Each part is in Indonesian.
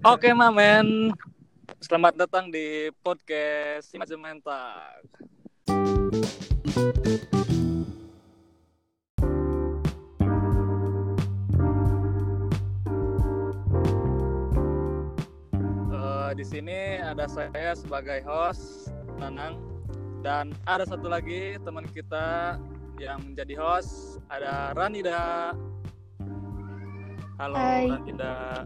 Oke, Mamen. Selamat datang di podcast Mentak. Uh, di sini ada saya sebagai host Nanang dan ada satu lagi teman kita yang menjadi host ada Ranida. Halo Hai. Ranida.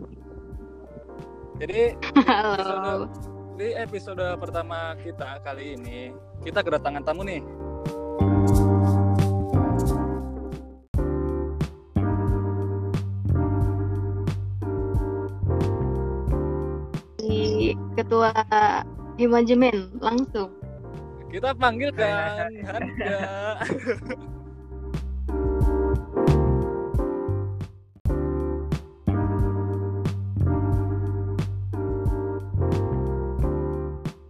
Jadi Halo. episode, di episode pertama kita kali ini kita kedatangan tamu nih. Di ketua manajemen langsung. Kita panggil kan Handa.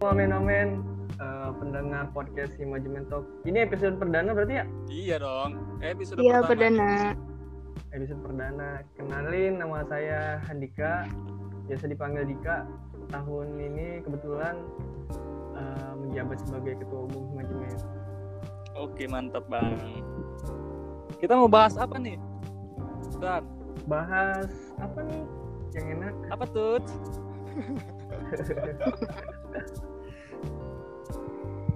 Omen-omen eh, pendengar podcast Imajimen Talk. Ini episode perdana berarti ya? iya dong. Episode Iya pertama. perdana. Episode perdana. Kenalin nama saya Handika, biasa dipanggil Dika. Tahun ini kebetulan eh, menjabat sebagai ketua umum Imajimen. Oke, mantap, Bang. Kita mau bahas apa nih? Dan Bahas apa nih yang enak? apa tuh?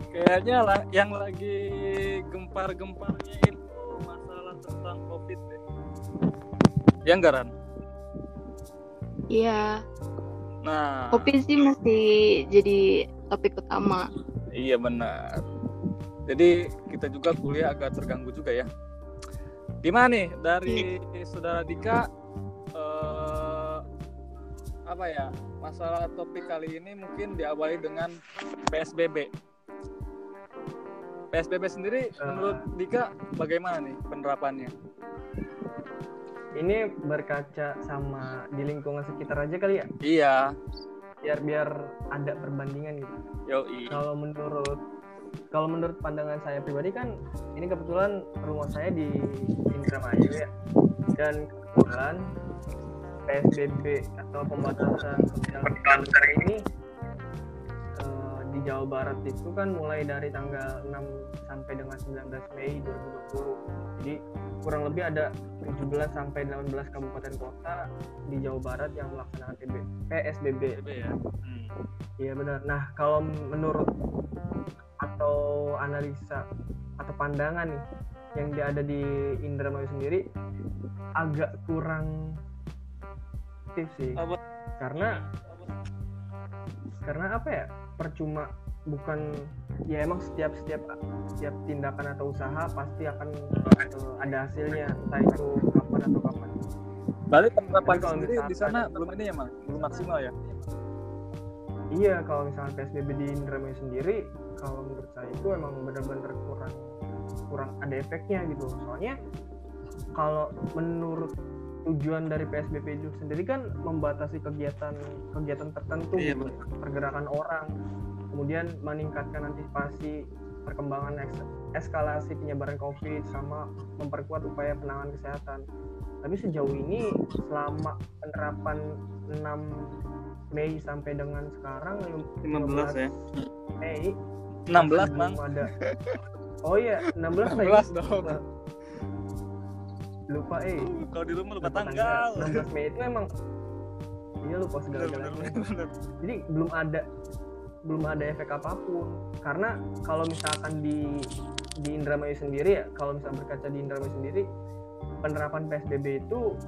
Kayaknya lah yang lagi gempar-gemparnya itu masalah tentang Covid deh. Ya enggak, Ran? Iya. Nah, Kopi sih masih jadi topik utama. Iya benar. Jadi kita juga kuliah agak terganggu juga ya. Gimana nih dari saudara Dika eh, apa ya masalah topik kali ini mungkin diawali dengan PSBB. PSBB sendiri menurut Dika bagaimana nih penerapannya? Ini berkaca sama di lingkungan sekitar aja kali ya, Iya, biar biar ada perbandingan gitu. yoi. Kalau menurut kalau menurut pandangan saya pribadi kan ini kebetulan rumah saya di Indramayu ya dan kebetulan PSBB atau pembatasan sosial ini eh, di Jawa Barat itu kan mulai dari tanggal 6 sampai dengan 19 Mei 2020 jadi kurang lebih ada 17 sampai 18 kabupaten kota di Jawa Barat yang melaksanakan PB, PSBB PSBB ya. Hmm. Iya benar. Nah kalau menurut atau analisa atau pandangan nih yang dia ada di Indramayu sendiri agak kurang aktif sih Apa? karena karena apa ya percuma bukan ya emang setiap setiap setiap tindakan atau usaha pasti akan eh, ada hasilnya entah itu kapan atau kapan Balik penerapan sendiri di sana belum ini ya, Mang? Belum maksimal ya? Iya, kalau misalnya PSBB di Indramayu sendiri, kalau menurut saya itu emang benar-benar kurang kurang ada efeknya gitu. Soalnya kalau menurut tujuan dari PSBB itu sendiri kan membatasi kegiatan kegiatan tertentu, Iya, gitu. pergerakan orang, kemudian meningkatkan antisipasi perkembangan eks- eskalasi penyebaran COVID sama memperkuat upaya penanganan kesehatan. Tapi sejauh ini selama penerapan 6 Mei sampai dengan sekarang 15 ya. Mei 16, masih Mang. belum ada. Oh iya, 16 Mei. 16 dong. Lupa eh. Kalau di rumah lupa lupa tanggal. 16 Mei itu emang iya lupa bener, bener. Jadi belum ada belum ada efek apa pun karena kalau misalkan di di Indramayu sendiri ya kalau misalnya berkaca di Indramayu sendiri penerapan PSBB itu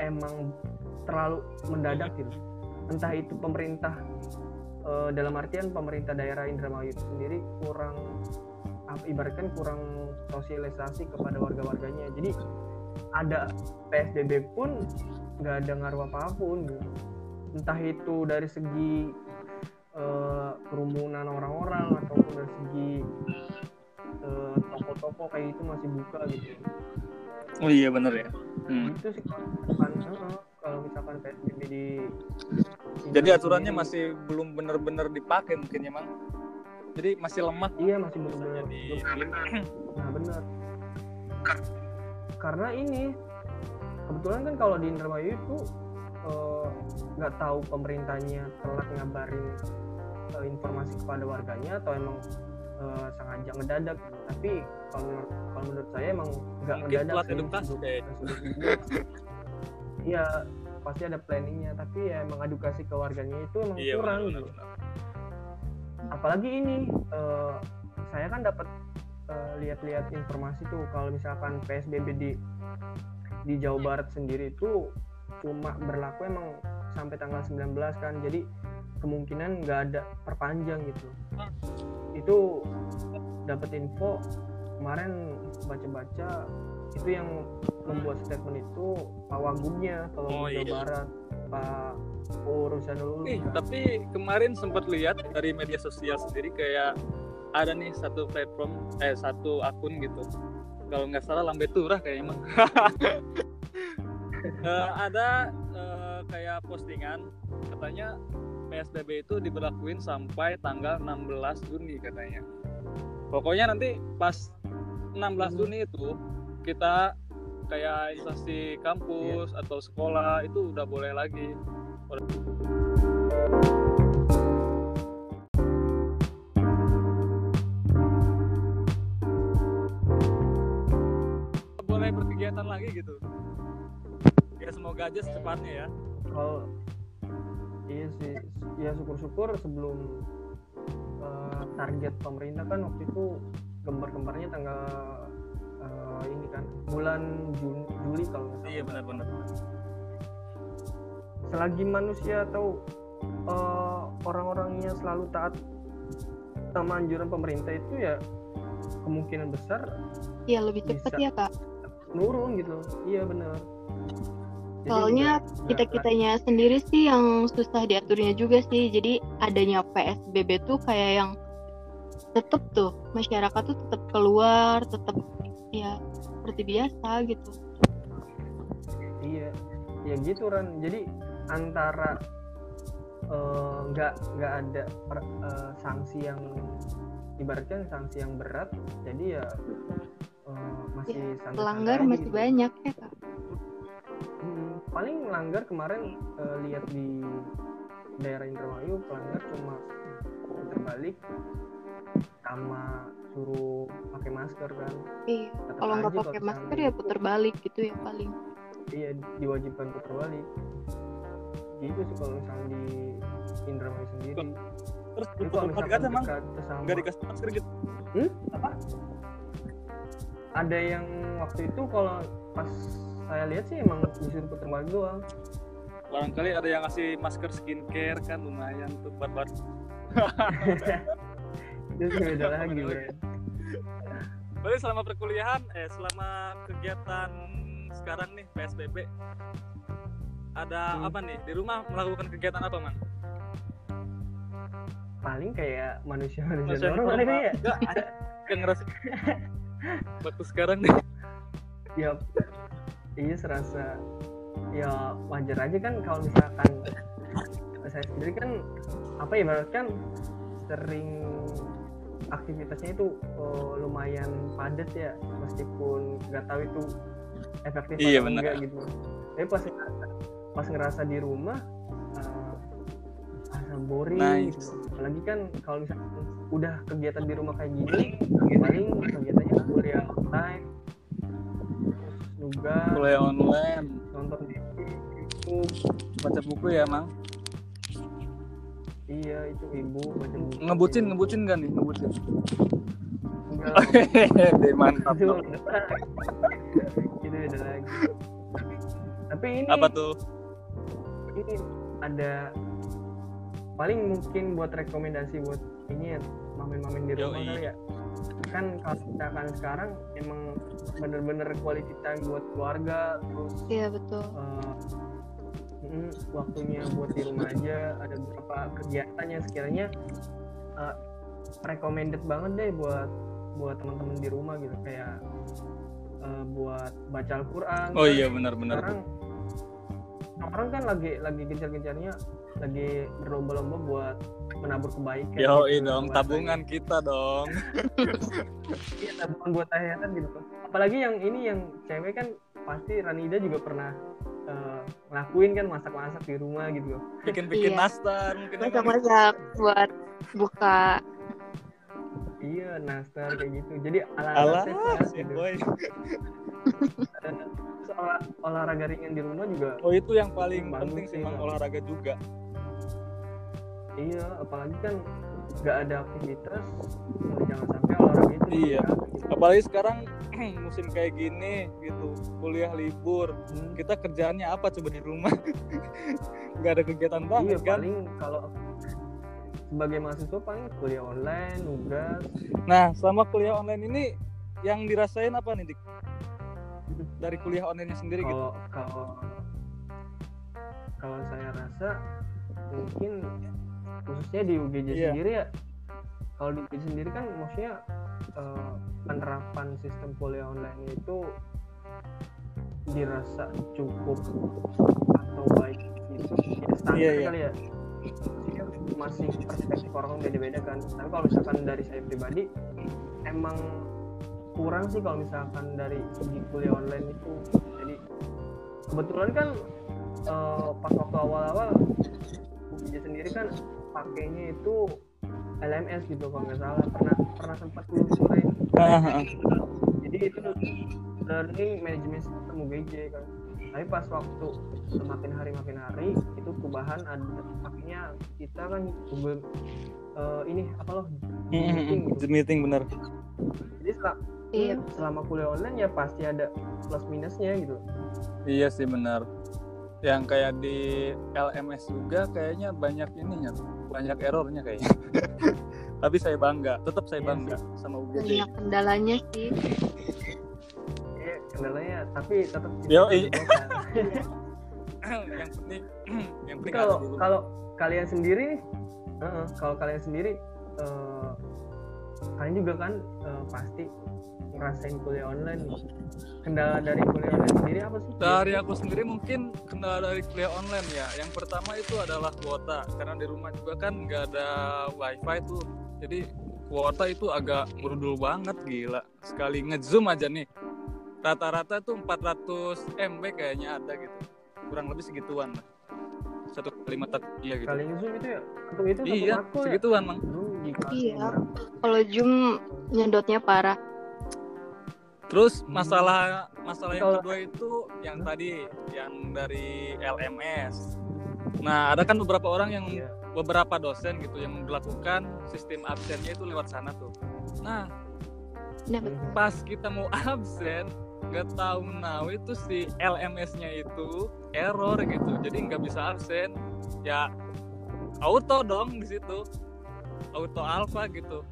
emang terlalu mendadak gitu entah itu pemerintah eh, dalam artian pemerintah daerah Indramayu itu sendiri kurang ibaratkan kurang sosialisasi kepada warga-warganya jadi ada PSBB pun nggak ada ngaruh apa pun gitu. entah itu dari segi eh, kerumunan orang-orang ataupun dari segi eh, toko-toko kayak itu masih buka gitu Oh iya bener ya. Hmm. itu sih kalau misalkan kalau misalkan PSBB di Jadi aturannya sendiri, masih belum bener-bener dipakai mungkin ya, Mang. Jadi masih lemah. iya masih benar-benar Jadi nah benar karena ini kebetulan kan kalau di Indramayu itu eh, nggak tahu pemerintahnya telat ngabarin uh, informasi kepada warganya atau emang uh, sengaja ngedadak. Tapi kalau menurut kalau menurut saya emang nggak ngedadak telat edukasi iya pasti ada planningnya. Tapi ya emang edukasi ke warganya itu emang Iya kurang benar, gitu. benar. Apalagi ini eh, saya kan dapat eh, lihat-lihat informasi tuh kalau misalkan PSBB di di Jawa Barat sendiri itu cuma berlaku emang sampai tanggal 19 kan jadi kemungkinan nggak ada perpanjang gitu. Itu dapat info kemarin baca-baca itu yang membuat statement itu Pak Wagubnya kalau Oh, Jawa iya. Barat Pak urusan dulu Ih, tapi kemarin sempat lihat dari media sosial sendiri kayak ada nih satu platform eh satu akun gitu. Kalau nggak salah Lambe Turah kayaknya emang. Eh, ada eh, kayak postingan katanya PSBB itu diberlakuin sampai tanggal 16 Juni katanya. Pokoknya nanti pas 16 Juni itu kita kayak instansi kampus atau sekolah itu udah boleh lagi. Boleh berkegiatan lagi gitu. Ya semoga aja secepatnya ya. Kalau iya sih ya syukur-syukur sebelum eh, target pemerintah kan waktu itu gembar-gembarnya tanggal eh, ini kan bulan Juni Juli kalau nggak salah. iya benar-benar selagi manusia atau eh, orang-orangnya selalu taat sama anjuran pemerintah itu ya kemungkinan besar Iya lebih cepat ya kak. nurun gitu iya benar Soalnya kita kitanya sendiri sih yang susah diaturnya juga sih. Jadi adanya PSBB tuh kayak yang tetep tuh masyarakat tuh tetap keluar, tetap ya seperti biasa gitu. iya ya gitu Ran jadi antara eh, nggak nggak ada per- eh, sanksi yang ibaratkan sanksi yang berat jadi ya eh, masih santai-santai Pelanggar aja masih gitu. banyak ya kak. Hmm, paling melanggar kemarin eh, lihat di daerah Indramayu pelanggar cuma terbalik sama suruh pakai masker kan. Iya. Kalau nggak pakai masker misalnya ya putar balik gitu ya paling. iya diwajibkan putar balik. Gitu sih kalau misalnya di Indramayu sendiri. Terus untuk kalau misalkan emang dekat sesama nggak dikasih masker gitu? Ada yang waktu itu kalau pas saya lihat sih emang disuruh putar balik doang. Barangkali ada yang ngasih masker skincare kan lumayan tuh buat buat itu beda lagi bro. Berarti selama perkuliahan, eh selama kegiatan sekarang nih PSBB, ada Hmm. apa nih di rumah melakukan kegiatan apa mang? paling kayak manusia-manusia Manusia normal normal. ini ya Enggak, ada ngerasa waktu sekarang nih. ya iya serasa ya wajar aja kan kalau misalkan saya sendiri kan apa ya ibarat kan sering aktivitasnya itu oh, lumayan padat ya meskipun nggak tahu itu efektif Iya, atau enggak gitu tapi pas ngerasa, pas ngerasa di rumah asa boring Nice. gitu. apalagi kan kalau misalkan udah kegiatan di rumah kayak gini paling kegiatannya kuliah online juga Kuliah online, nonton di YouTube baca buku ya mang. Iya itu ibu baca buku Ngebucin, ngebucin kan nih, ngebucin. Hehehe, mantap. itu beda lagi tapi ini Apa tuh? ini ada paling mungkin buat rekomendasi buat ini ya mamen-mamen di rumah kali ya kan kalau misalkan sekarang emang bener-bener quality time buat keluarga terus Iya betul. eh, mm, waktunya buat di rumah aja ada beberapa kegiatan yang sekiranya eh, recommended banget deh buat buat teman-teman di rumah gitu. Kayak eh, buat baca Al-Quran. Oh Kan iya benar-benar. sekarang orang kan lagi lagi gencar-gencarnya lagi berlomba-lomba buat menabur kebaikan Yo gitu, dong, tabungan kita dong. Iya, tabungan buat akhirat gitu. Apalagi yang ini yang cewek kan pasti Ranida juga pernah eh, ngelakuin kan masak-masak di rumah gitu loh. bikin-bikin Iya. nastar mungkin masak-masak buat buka Iya, nastar kayak gitu. Jadi ala Alah, ala si gitu. boy. Olah- olahraga ringan di rumah juga Oh itu yang paling penting sih olahraga juga. iya, apalagi kan nggak ada aktivitas, jangan sampai olahraga itu Iya. gitu. Apalagi sekarang musim kayak gini gitu, kuliah libur, Hmm. kita kerjaannya apa coba di rumah? Nggak ada kegiatan Iya, banget kan? paling kalau sebagai mahasiswa paling kuliah online, nugas, Nah, selama kuliah online ini yang dirasain apa nih, Dik? Dari kuliah online sendiri gitu. kalau kalau kalau saya rasa mungkin khususnya di UGJ Iya. sendiri ya kalau di UGJ sendiri kan maksudnya eh, penerapan sistem kuliah online itu dirasa cukup atau baik itu ya standar Iya, iya. kali ya masih perspektif orang beda-beda kan tapi kalau misalkan dari saya pribadi emang kurang sih kalau misalkan dari segi kuliah online itu jadi kebetulan kan eh, pas waktu awal-awal UGJ sendiri kan pakainya itu LMS gitu kalau nggak salah pernah pernah sempat telusurin jadi itu learning management system UGJ kan tapi pas waktu semakin hari makin hari itu perubahan ada pakainya kita kan Google eh, ini apa loh meeting gitu. Zoom meeting bener. jadi setelah, Iya. selama kuliah online ya pasti ada plus minusnya gitu Iya sih benar. Yang kayak di LMS juga kayaknya banyak ininya, banyak errornya kayaknya. Tapi saya bangga, tetap saya Iya bangga sama UGJ. banyak kendalanya sih ya kendalanya tapi tetap kita Yoi. dibuka. yang penting, yang penting kalau kalau kalian sendiri nih heeh, kalau kalian sendiri eh, kalian juga kan eh, pasti ngerasain kuliah online nih. kendala dari kuliah online sendiri apa sih Dari aku sendiri mungkin kendala dari kuliah online ya. Yang pertama itu adalah kuota karena di rumah juga kan nggak ada wifi tuh. Jadi kuota itu agak berudul banget gila. Sekali ngezoom aja nih. Rata-rata tuh 400 MB kayaknya ada gitu. Kurang lebih segituan lah. Satu kali mata iya gitu. kali zoom itu ya itu Iya, makul ya segituan mang. Iya. kalau zoom nyedotnya parah Terus masalah masalah yang kedua itu yang tadi yang dari LMS. Nah, ada kan beberapa orang yang Iya. beberapa dosen gitu yang melakukan sistem absennya itu lewat sana tuh. Nah. Mhm. pas kita mau absen, nggak tahu now itu si LMS-nya itu error gitu. Jadi nggak bisa absen. Ya auto dong di situ. Auto alpha gitu.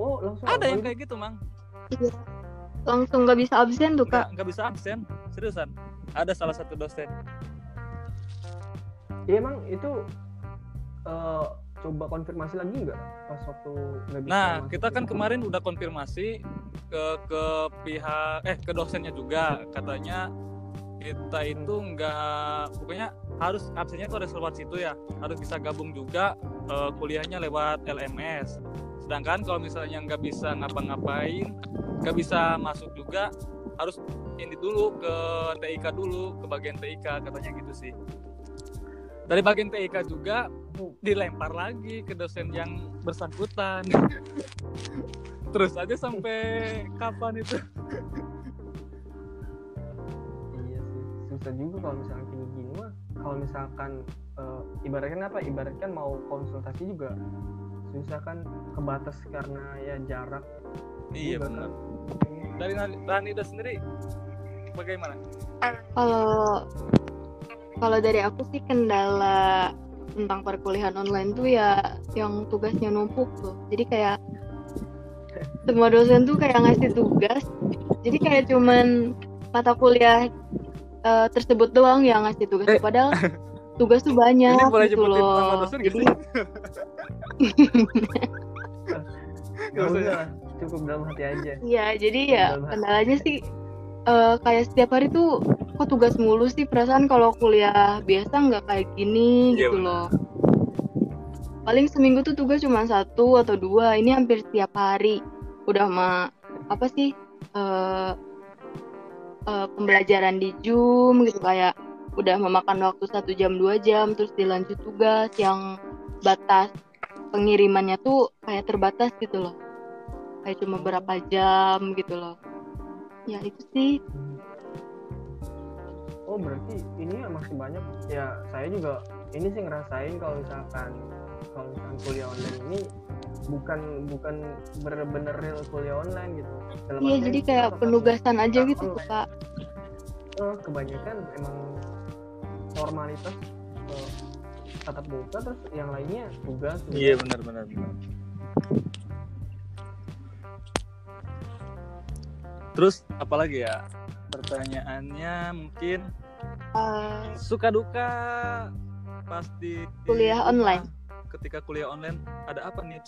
oh langsung Ada yang kayak gitu, Mang. Iya. langsung nggak bisa absen tuh kak nggak bisa absen. Seriusan. Ada salah satu dosen. Iya emang itu eh, coba konfirmasi lagi nggak pas waktu nggak bisa Nah, kita kan itu? kemarin udah konfirmasi ke ke pihak eh ke dosennya juga katanya kita itu nggak pokoknya harus absennya itu harus lewat situ ya harus bisa gabung juga eh, kuliahnya lewat LMS sedangkan kalau misalnya nggak bisa ngapa-ngapain nggak bisa masuk juga harus ini dulu ke TIK dulu ke bagian TIK katanya gitu sih. Dari bagian TIK juga dilempar lagi ke dosen yang bersangkutan. Terus aja sampai kapan itu? Iya sih susah juga kalau misalkan kayak gini mah. Kalau misalkan eh, ibaratkan apa? Ibaratkan mau konsultasi juga susah kan kebatas karena ya jarak. Iya benar. kan. dari Rani- Ranida sendiri bagaimana? Kalau kalau dari aku sih kendala tentang perkuliahan online tuh ya yang tugasnya numpuk tuh. Jadi kayak semua dosen tuh kayak ngasih tugas. Jadi kayak cuman mata kuliah eh, tersebut doang yang ngasih tugas. Eh. padahal tugas tuh banyak ini boleh gitu nama loh dosen gak jadi sih usah. cukup dalam hati aja Iya, jadi ya kendalanya sih eh, kayak setiap hari tuh kok tugas mulu sih perasaan kalau kuliah biasa nggak kayak gini Iya, gitu benar. loh. Paling seminggu tuh tugas cuma satu atau dua, ini hampir setiap hari. Udah mah apa sih? eh eh, pembelajaran di Zoom gitu kayak udah memakan waktu satu jam dua jam terus dilanjut tugas yang batas pengirimannya tuh kayak terbatas gitu loh. Kayak cuma berapa jam gitu loh. Ya itu sih. Oh berarti ini ya masih banyak. Ya saya juga ini sih ngerasain kalau misalkan kalau misalkan kuliah online ini bukan bukan bener-bener real kuliah online gitu. Dalam iya jadi kayak penugasan aja tetap gitu online. kak. Eh, kebanyakan emang formalitas eh, tatap muka terus yang lainnya tugas Iya benar benar. benar. Terus apalagi ya pertanyaannya mungkin Eh, suka duka pasti Kuliah online. Ketika kuliah online ada apa nih?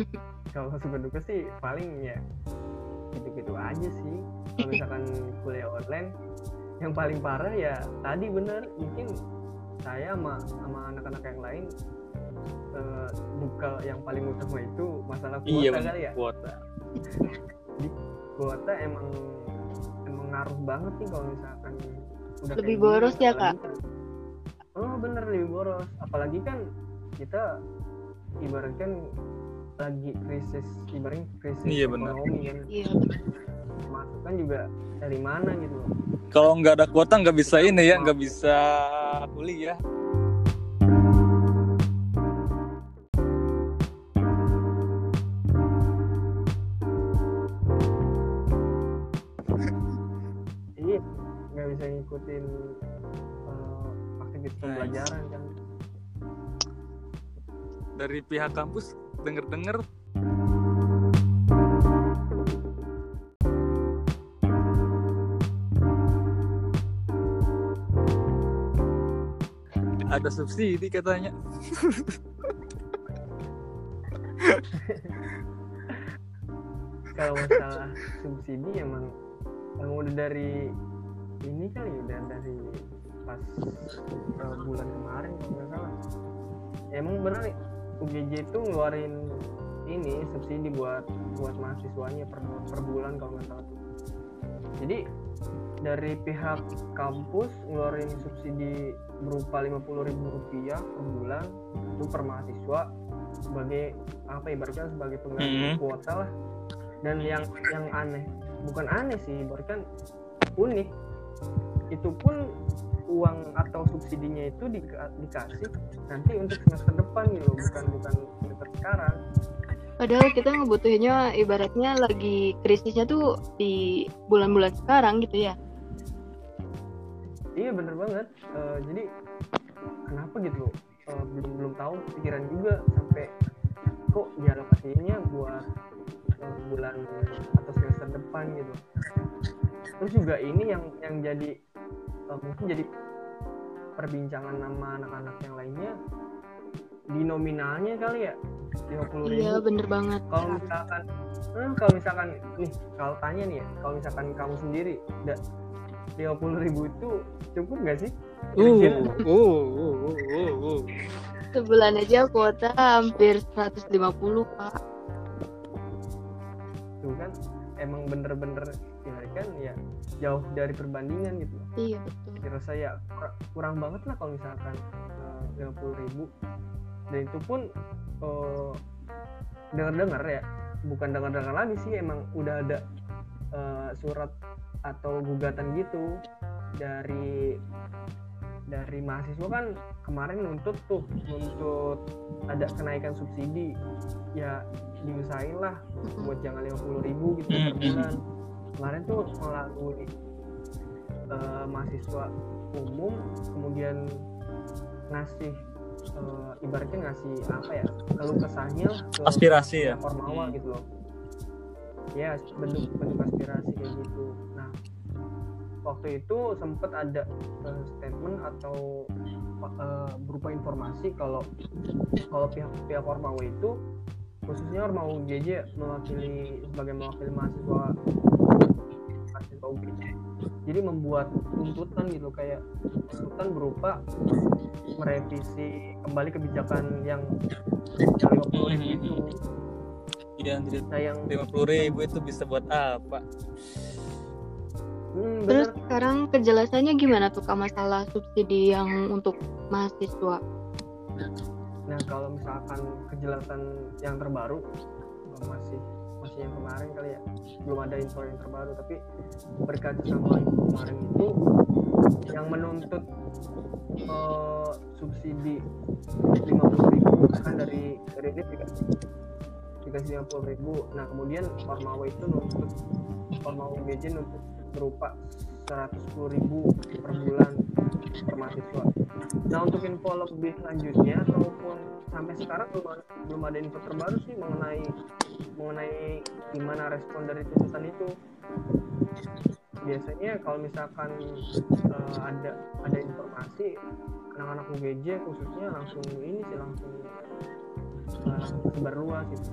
kalau suka duka sih paling ya gitu-gitu aja sih kalau misalkan kuliah online yang paling parah ya tadi bener mungkin saya sama sama anak-anak yang lain eh, duka yang paling utama itu masalah kuota Iya kali ya. kuota. kuota emang emang ngaruh banget nih kalau misalkan udah Lebih boros ya, apalagi kan- oh bener lebih boros. Apalagi kan kita ibaratkan lagi krisis ibaratnya krisis Iya, benar. ekonomi kan. Iya masukan juga dari mana gitu loh Kalau nggak ada kuota nggak bisa ini ya, nggak bisa kuliah. iya nggak bisa ngikutin eh, aktivitas Nice. pembelajaran kan Dari pihak kampus denger-denger ada subsidi katanya. kalau masalah subsidi emang emang udah dari ini kali udah dari pas eh, bulan kemarin kalau nggak salah emang bener nih UGJ itu ngeluarin ini subsidi buat buat mahasiswanya per, per bulan kalau nggak salah jadi dari pihak kampus ngeluarin subsidi berupa 50.000 rupiah per bulan itu per mahasiswa sebagai apa ibaratnya sebagai pengganti Mhm. kuota lah. Dan yang yang aneh bukan aneh sih ibaratkan unik. Itu pun uang atau subsidinya itu di- dikasih nanti untuk semester depan gitu loh, bukan bukan semester sekarang. Padahal kita ngebutuhinnya ibaratnya lagi krisisnya tuh di bulan-bulan sekarang gitu ya iya bener banget. Eh, jadi kenapa gitu? Loh Eh, belum belum tahu pikiran juga sampai kok dialokasinya buat eh, bulan atau semester depan gitu. Terus juga ini yang yang jadi eh, mungkin jadi perbincangan sama anak-anak yang lainnya di nominalnya kali ya 50 ribu. Iya bener banget. Kalau misalkan hmm, kalau misalkan nih kalau tanya nih ya kalau misalkan kamu sendiri udah 50 ribu itu cukup nggak sih? Uh, uh, uh, uh, uh, uh. sebulan aja kuota hampir 150 pak. Tuh kan emang bener-bener ya kan ya jauh dari perbandingan gitu. Iya betul. Kira saya kur- kurang banget lah kalau misalkan lima puluh ribu. Dan itu pun eh, dengar-dengar ya bukan dengar-dengar lagi sih emang udah ada eh, surat atau gugatan gitu dari dari mahasiswa kan kemarin nuntut tuh nuntut ada kenaikan subsidi ya diusahain lah buat jangan lima puluh ribu gitu per bulan kemarin tuh melalui eh, mahasiswa umum kemudian ngasih eh, ibaratnya ngasih apa ya keluh kesahnya ke Aspirasi ya. Ormawa Hmm. gitu loh ya bentuk bentuk aspirasi kayak gitu. Nah waktu itu sempat ada eh, statement atau eh, berupa informasi kalau kalau pihak pihak Ormawa itu khususnya Ormawa UGJ mewakili sebagai mewakili mahasiswa mahasiswa UGJ jadi membuat tuntutan gitu kayak tuntutan berupa merevisi kembali kebijakan yang 50 ribu itu Iya, anjir. nah yang lima puluh ribu itu bisa buat apa? hmm, Terus bener sekarang kejelasannya gimana tuh kak masalah subsidi yang untuk mahasiswa? nah kalau misalkan kejelasan yang terbaru eh, masih masih yang kemarin kali ya belum ada info yang terbaru tapi berkaca sama info kemarin itu yang menuntut eh, subsidi 50.000 ribu kan dari dari ini dikasih dikasih 50 ribu. Nah kemudian Ormawa itu nuntut Ormawa UGJ nuntut berupa 110 ribu per bulan per mahasiswa. Nah untuk info lebih lanjutnya ataupun sampai sekarang belum belum ada info terbaru sih mengenai mengenai gimana respon dari tuntutan itu. Biasanya kalau misalkan eh, ada ada informasi anak-anak UGJ khususnya langsung ini sih langsung sebar luas gitu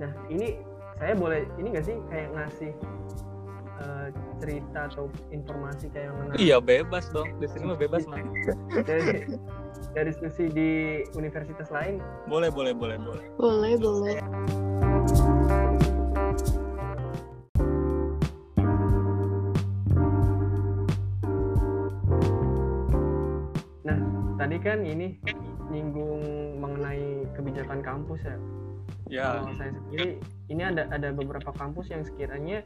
nah ini saya boleh ini nggak sih kayak ngasih eh, cerita atau informasi kayak mengenai Iya bebas dong. Di sini mah bebas mah. dari dari diskusi di universitas lain Boleh, boleh, boleh, boleh. Boleh, boleh. tadi kan ini nyinggung mengenai kebijakan kampus ya Ya, kalau saya sendiri ini ada ada beberapa kampus yang sekiranya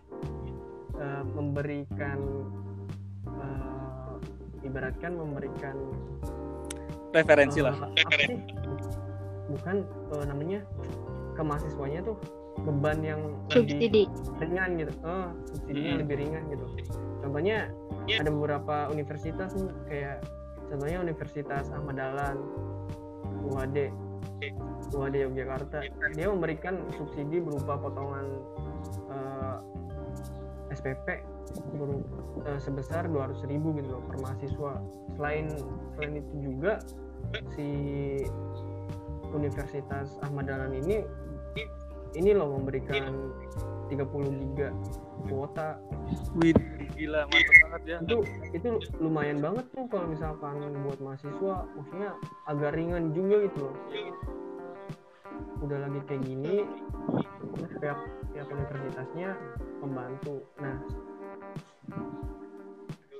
eh, memberikan eh, ibaratkan memberikan referensi eh, lah. apa sih bukan eh, namanya ke mahasiswanya tuh beban yang lebih Subsidi. ringan gitu oh subsidinya Hmm. lebih ringan gitu contohnya ada beberapa universitas nih kayak contohnya Universitas Ahmad Dahlan UAD UAD Yogyakarta. Dia memberikan subsidi berupa potongan eh, SPP beru- eh, sebesar 200.000 ribu gitu loh per mahasiswa. Selain selain itu juga si Universitas Ahmad Dahlan ini ini loh memberikan 30 giga kuota. Wih, gila mantap banget ya. itu itu lumayan banget tuh kalau misalkan buat mahasiswa. Maksudnya agak ringan juga gitu loh. Udah lagi kayak gini terus pihak pihak universitasnya membantu. Nah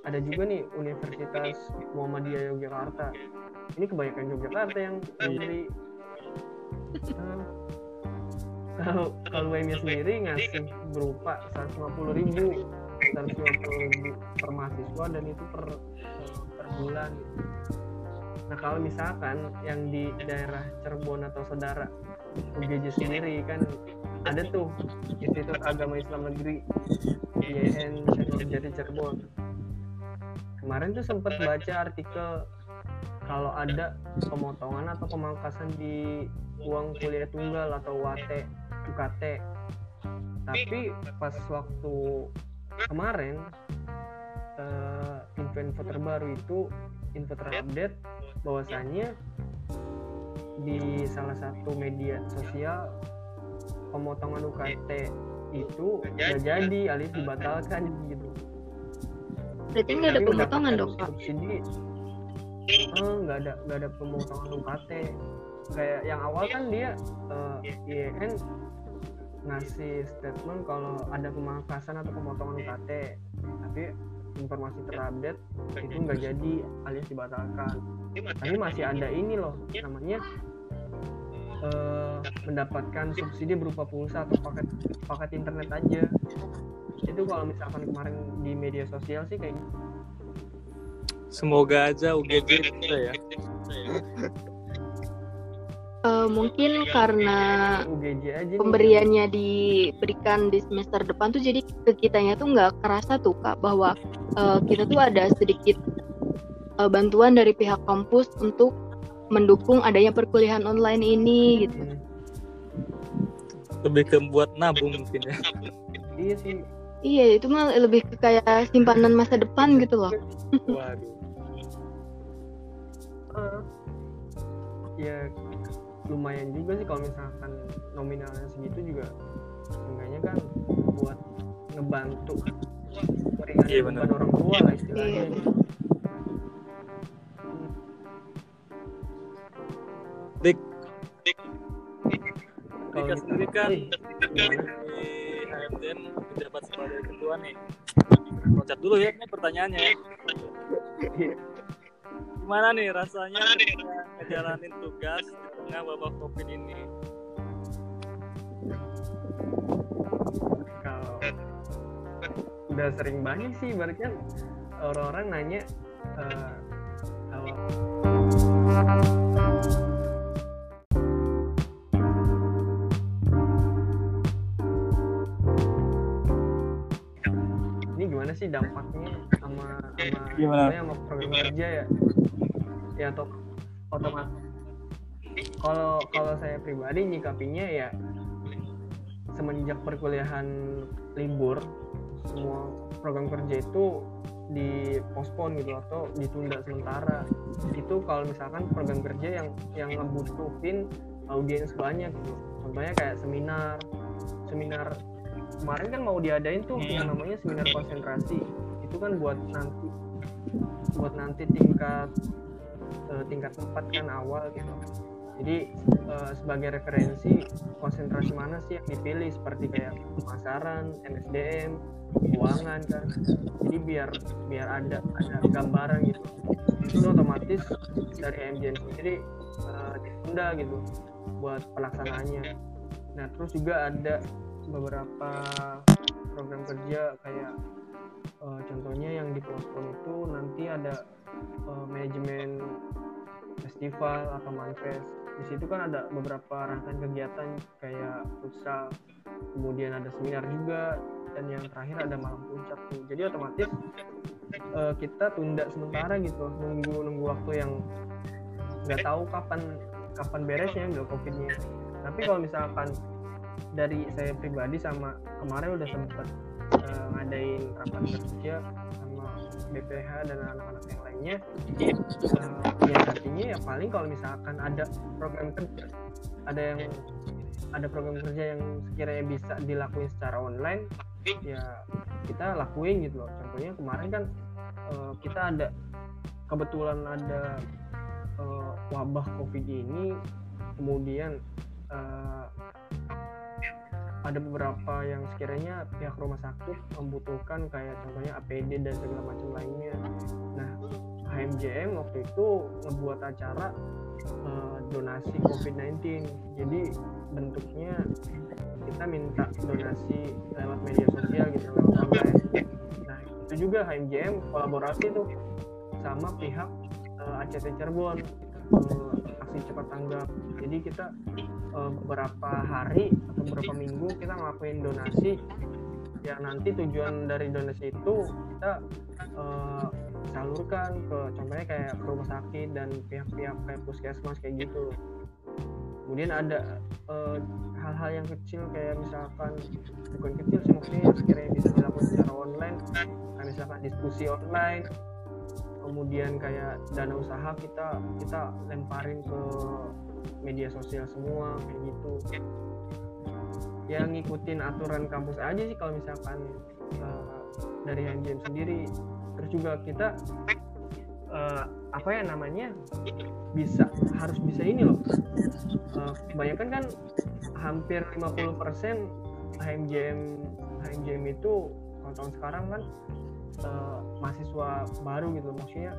ada juga nih Universitas Muhammadiyah Yogyakarta. Ini kebanyakan Yogyakarta yang memberi Eh, kalau kalau UMY sendiri ngasih berupa 150 ribu 150 ribu per mahasiswa dan itu per per bulan. Nah kalau misalkan yang di daerah Cirebon atau saudara UGJ sendiri kan ada tuh Institut Agama Islam Negeri IAIN Jati Cirebon. Kemarin tuh sempat baca artikel kalau ada pemotongan atau pemangkasan di uang kuliah tunggal atau UAT UKT tapi pas waktu kemarin eh, info-info terbaru itu info terupdate bahwasanya di salah satu media sosial pemotongan UKT itu nggak jadi alias dibatalkan gitu. Berarti nggak ada pemotongan dong kak? subsidi. Oh nggak ada nggak ada pemotongan UKT kayak yang awal kan dia eh, IAIN ngasih statement kalau ada pemangkasan atau pemotongan UKT tapi informasi terupdate itu nggak jadi alias dibatalkan. Tapi masih ada ini loh namanya eh, mendapatkan subsidi berupa pulsa atau paket paket internet aja. Itu kalau misalkan kemarin di media sosial sih kayak gitu. Semoga aja UGJ bisa ya. Eh, mungkin karena pemberiannya diberikan di semester depan tuh jadi ke kitanya tuh nggak kerasa tuh kak bahwa eh, kita tuh ada sedikit eh, bantuan dari pihak kampus untuk mendukung adanya perkuliahan online ini gitu. Hmm, Lebih ke buat nabung mungkin ya. iya sih Iya itu mah lebih ke kayak simpanan masa depan gitu loh. Waduh. Eh, ya lumayan juga sih kalau misalkan nominalnya segitu juga seenggaknya kan buat ngebantu meringankan Iya, beban orang tua lah istilahnya Iya. gitu. Dik, Dika kita- sendiri kan gimana? di HMDN menjabat sebagai ketua nih. Loncat dulu ya ini pertanyaannya. Gimana nih rasanya ngejalanin tugas di tengah wabah covid ini? kalau udah sering banget sih berarti kan orang-orang nanya eh, kalau ini gimana sih dampaknya sama sama Gimana? sama program kerja ya ya atau otomatis. Kalau kalau saya pribadi nyikapinya ya semenjak perkuliahan libur semua program kerja itu dipospon gitu atau ditunda sementara. Itu kalau misalkan program kerja yang yang ngebutuhin audiens banyak gitu. Contohnya kayak seminar. Seminar kemarin kan mau diadain tuh yang namanya seminar konsentrasi. Itu kan buat nanti buat nanti tingkat eh, tingkat empat kan awal gitu jadi eh, sebagai referensi konsentrasi mana sih yang dipilih seperti kayak pemasaran, MSDM, keuangan kan. Jadi biar biar ada ada gambaran gitu. Itu otomatis dari MJN sendiri eh, ditunda gitu buat pelaksanaannya. Nah terus juga ada beberapa program kerja kayak eh, contohnya yang di pospon itu nanti ada eh, manajemen festival atau manifest di situ kan ada beberapa rangkaian kegiatan kayak futsal kemudian ada seminar juga dan yang terakhir ada malam puncak tuh. Jadi otomatis eh, kita tunda sementara gitu nunggu nunggu waktu yang nggak tahu kapan kapan beresnya nggak covidnya. Tapi kalau misalkan dari saya pribadi sama kemarin udah sempet eh, ngadain rapat kerja BPH dan anak-anak yang lainnya. Eh, ya artinya ya paling kalau misalkan ada program kerja ada yang ada program kerja yang sekiranya bisa dilakuin secara online ya kita lakuin gitu loh. Contohnya kemarin kan eh, kita ada kebetulan ada eh, wabah covid ini kemudian eh, ada beberapa yang sekiranya pihak rumah sakit membutuhkan kayak contohnya APD dan segala macam lainnya. Nah, HMJM waktu itu ngebuat acara eh, donasi COVID-19. Jadi bentuknya kita minta donasi lewat media sosial gitu lewat online. Nah, itu juga HMJM kolaborasi tuh sama pihak eh, ACT Cirebon eh, aksi cepat tanggap. Jadi kita eh, beberapa hari atau beberapa minggu kita ngelakuin donasi. Yang nanti tujuan dari donasi itu kita eh, salurkan ke contohnya kayak ke rumah sakit dan pihak-pihak kayak puskesmas kayak gitu. Kemudian ada eh, hal-hal yang kecil kayak misalkan bukan kecil sih maksudnya sekiranya bisa dilakukan secara online. Kayak misalkan diskusi online. Kemudian kayak dana usaha kita kita lemparin ke media sosial semua kayak gitu. Ya ngikutin aturan kampus aja sih kalau misalkan eh, dari HMJM sendiri. Terus juga kita eh, apa ya namanya bisa harus bisa ini loh. Eh, kebanyakan kan hampir 50% HMJM HMJM itu kalau tahun sekarang kan eh, mahasiswa baru gitu maksudnya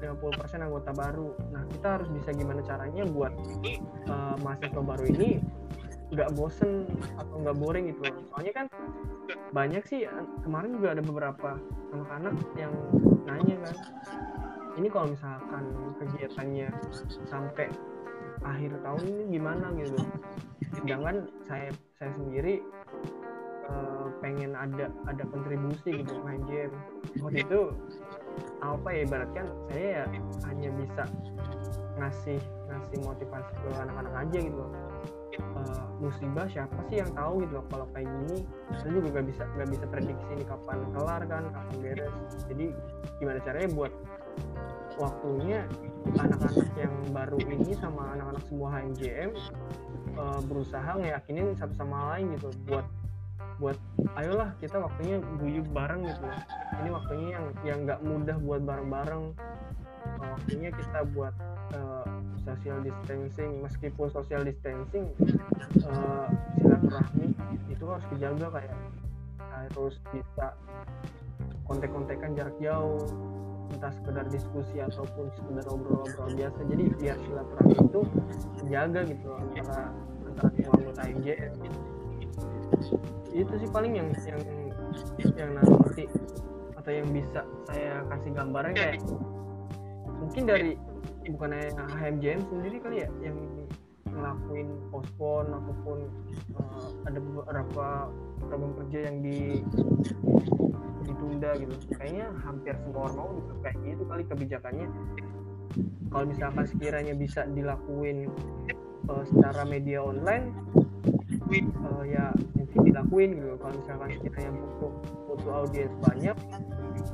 50% anggota baru. Nah kita harus bisa gimana caranya buat eh, mahasiswa baru ini nggak bosen atau nggak boring gitu loh. Soalnya kan banyak sih kemarin juga ada beberapa anak-anak yang nanya kan ini kalau misalkan kegiatannya sampai akhir tahun ini gimana? gitu. Sedangkan saya saya sendiri pengen ada ada kontribusi gitu main game. Waktu itu apa ya ibaratkan saya ya hanya bisa ngasih ngasih motivasi ke anak-anak aja gitu. Eh, musibah siapa sih yang tahu gitu loh kalau kayak gini? Saya juga gak bisa gak bisa prediksi ini kapan kelar kan kapan beres. Jadi gimana caranya buat waktunya anak-anak yang baru ini sama anak-anak semua HMJM eh, berusaha ngeyakinin satu sama lain gitu buat buat ayolah kita waktunya guyup bareng gitu. Loh. ini waktunya yang yang nggak mudah buat bareng-bareng. Eh, waktunya kita buat eh, social distancing. Meskipun social distancing uh, silaturahmi itu harus dijaga kayak harus bisa kontek-kontekan jarak jauh entah sekedar diskusi ataupun sekedar obrol-obrol biasa. Jadi biar silaturahmi itu terjaga gitu antara antara anggota MJS itu sih paling yang yang yang nanti atau yang bisa saya kasih gambaran kayak mungkin dari bukan HMJM sendiri kali ya yang ngelakuin pospon ataupun uh, ada beberapa program kerja yang di ditunda gitu. Kayaknya hampir semua orang gitu kayak gitu kali kebijakannya. Kalau misalkan sekiranya bisa dilakuin uh, secara media online uh, ya mungkin dilakuin gitu. Kalau misalkan sekiranya butuh butuh audiens banyak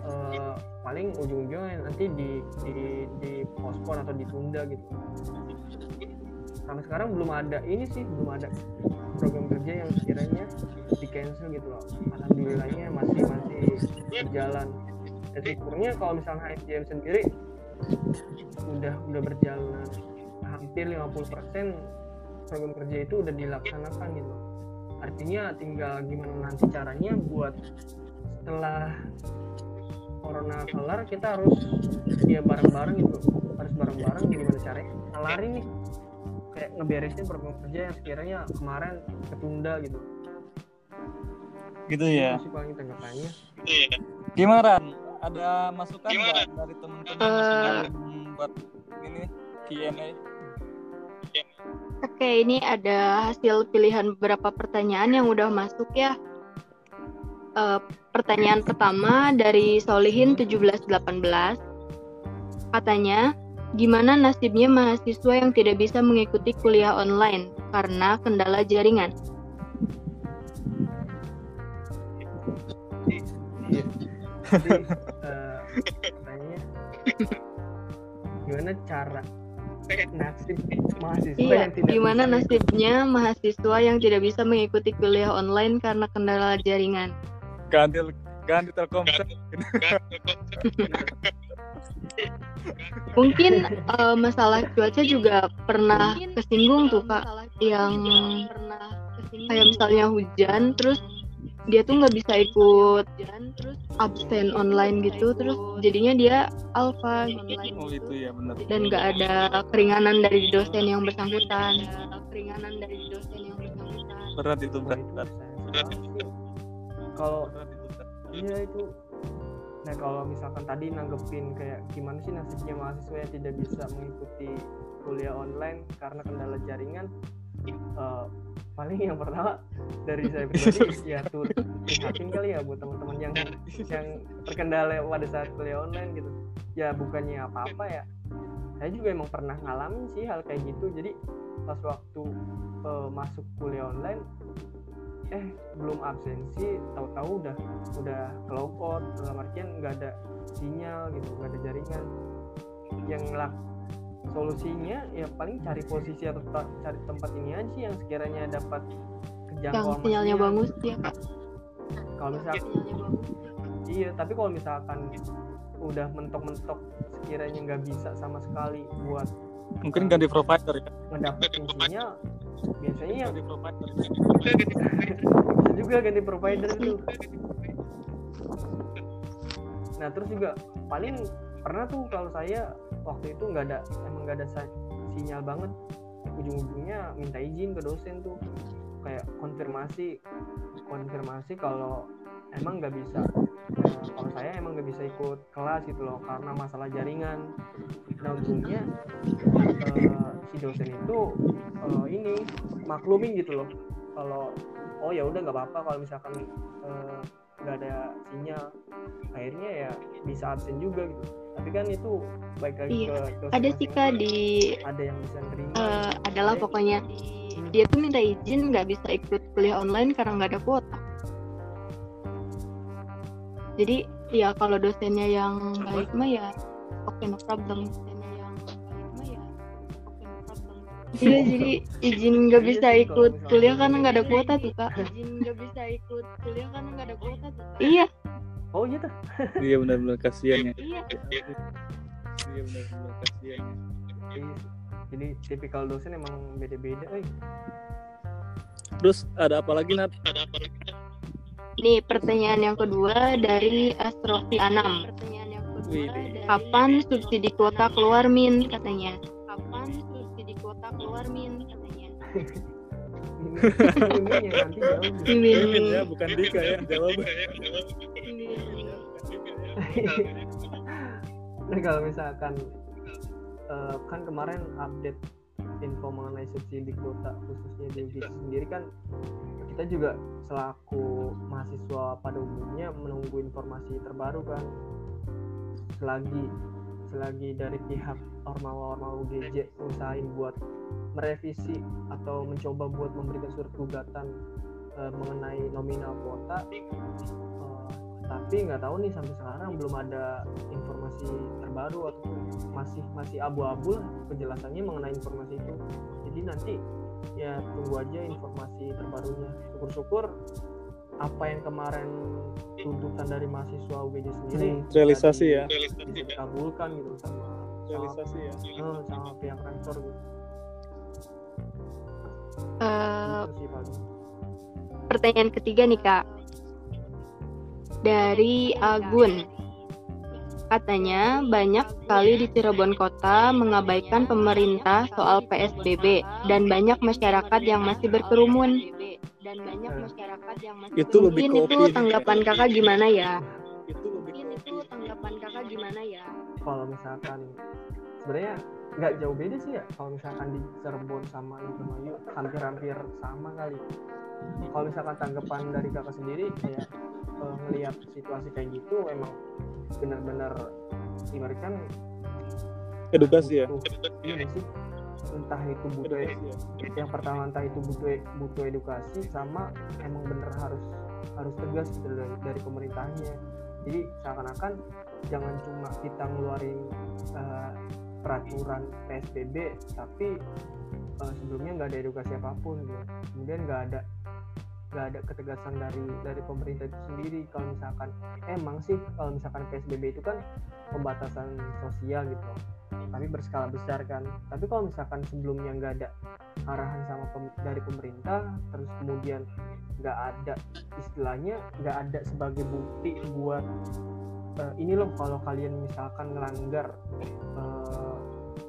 uh, paling ujung-ujungnya nanti di di di pospon atau ditunda gitu. Sampai sekarang belum ada ini sih belum ada program kerja yang sekiranya di cancel gitu loh. Alhamdulillahnya masih masih berjalan. Dan syukurnya kalau misalnya HSJM sendiri udah udah berjalan hampir 50% program kerja itu udah dilaksanakan gitu artinya tinggal gimana nanti caranya buat setelah corona kelar kita harus ya bareng-bareng gitu. Harus bareng-bareng gimana caranya? Lari nih. Kayak ngeberesin program kerja yang sekiranya kemarin ketunda gitu. Gitu ya. Sih paling tanggapannya gimana ada masukan nggak dari teman-teman uh, buat ini Q&A Oke, ini ada hasil pilihan beberapa pertanyaan yang udah masuk ya. Eh, pertanyaan pertama dari Solihin 1718. Katanya, gimana nasibnya mahasiswa yang tidak bisa mengikuti kuliah online karena kendala jaringan? iya jadi pertanyaannya gimana cara nasib mahasiswa Iya, yang tidak gimana bisa nasibnya mahasiswa yang tidak bisa mengikuti kuliah online karena kendala jaringan? ganti ganti Telkomsel. Mungkin eh, masalah cuaca juga pernah kesinggung tuh kak, yang kayak misalnya hujan, terus dia tuh nggak bisa ikut absen online gitu, terus jadinya dia alfa oh itu ya benar dan nggak ada keringanan dari dosen yang bersangkutan. Keringanan dari dosen yang bersangkutan. berat itu berat berat kalau berat berat. iya itu nah kalau misalkan tadi nanggepin kayak gimana sih nasibnya mahasiswa yang tidak bisa mengikuti kuliah online karena kendala jaringan eh, paling yang pertama dari saya pribadi ya turut prihatin kali ya buat teman-teman yang yang terkendala pada saat kuliah online gitu. Ya bukannya apa-apa ya saya juga emang pernah ngalamin sih hal kayak gitu. Jadi pas waktu eh, masuk kuliah online eh belum absensi tahu-tahu udah udah kelokot dalam artian nggak ada sinyal gitu nggak ada jaringan. Yang solusinya ya paling cari posisi atau ta- cari tempat ini aja yang sekiranya dapat kejangkauan Yang sinyalnya sinyal. bagus ya kak. kalau misalkan Sinyalnya bagus. iya tapi kalau misalkan udah mentok-mentok sekiranya nggak bisa sama sekali buat mungkin ganti provider ya ngedapetin sinyal biasanya yang ganti provider bisa juga ganti provider itu nah terus juga paling pernah tuh kalau saya waktu itu nggak ada emang nggak ada sinyal banget. Ujung-ujungnya minta izin ke dosen tuh kayak konfirmasi konfirmasi kalau emang nggak bisa eh, kalau saya emang nggak bisa ikut kelas gitu loh karena masalah jaringan. Nah untungnya eh, si dosen itu eh, ini maklumin gitu loh kalau oh ya udah nggak apa-apa kalau misalkan nggak ada sinyal. Akhirnya ya bisa absen juga gitu tapi kan itu baik lagi Iya, ke Ada sih kak di ada yang bisa nerima eh, adalah pokoknya dia tuh minta izin nggak bisa ikut kuliah online karena nggak ada kuota. Jadi ya kalau dosennya yang baik mah ya oke ya oke no problem. Iya jadi izin nggak Iya bisa ikut kuliah karena nggak ada kuota tuh kak. Izin nggak bisa ikut kuliah karena nggak ada kuota tuh. Iya oh gitu iya benar-benar kasihan ya iya. iya benar-benar kasihan ya. Iya. jadi tipikal dosen emang beda-beda eh Terus ada apa lagi Nat? Nih pertanyaan yang kedua dari Astrofi Anam. Pertanyaan yang kedua dari Kapan subsidi kuota keluar Min katanya? Kapan subsidi kuota keluar Min katanya? ini ini yang nanti. Min. Mimin ya, bukan Dika ya jawab. Nah kalau misalkan eh, kan kemarin update info mengenai subsidi kuota khususnya di UGC sendiri kan kita juga selaku mahasiswa pada umumnya menunggu informasi terbaru kan. Selagi selagi dari pihak ormawa-ormawa UGJ usahain buat merevisi atau mencoba buat memberikan surat gugatan eh, mengenai nominal kuota tapi nggak tahu nih sampai sekarang belum ada informasi terbaru atau masih masih abu-abu lah penjelasannya mengenai informasi itu jadi nanti ya tunggu aja informasi terbarunya syukur-syukur apa yang kemarin tuntutan dari mahasiswa UGJ sendiri Hmm, realisasi ya. bisa dikabulkan gitu sama sama, Realisasi ya. eh, sama pihak rektor gitu. Paling. pertanyaan ketiga nih kak dari Agun. Katanya banyak sekali di Cirebon kota mengabaikan pemerintah soal PSBB dan banyak masyarakat yang masih berkerumun. Dan banyak masyarakat yang masih Itu lebih mungkin itu tanggapan Kak. kakak gimana ya? Itu lebih mungkin itu tanggapan kakak gimana ya? Kalau misalkan sebenarnya nggak jauh beda sih ya. Kalau misalkan di Cirebon sama Indramayu hampir-hampir sama kali. Kalau misalkan tanggapan dari kakak sendiri kayak eh, ngelihat situasi kayak gitu emang benar-benar ibaratkan edukasi ya. iya entah itu butuh Edukasi ya. yang pertama entah itu butuh butuh edukasi sama emang bener harus harus tegas gitu dari, dari pemerintahnya jadi seakan-akan jangan cuma kita ngeluarin eh, peraturan PSBB tapi eh, sebelumnya nggak ada edukasi apa pun gitu. kemudian nggak ada nggak ada ketegasan dari dari pemerintah itu sendiri. Kalau misalkan emang sih kalau misalkan PSBB itu kan pembatasan sosial gitu. Tapi berskala besar kan. Tapi kalau misalkan sebelumnya nggak ada arahan sama pem- dari pemerintah terus kemudian nggak ada istilahnya nggak ada sebagai bukti buat eh, ini loh kalau kalian misalkan ngelanggar eh,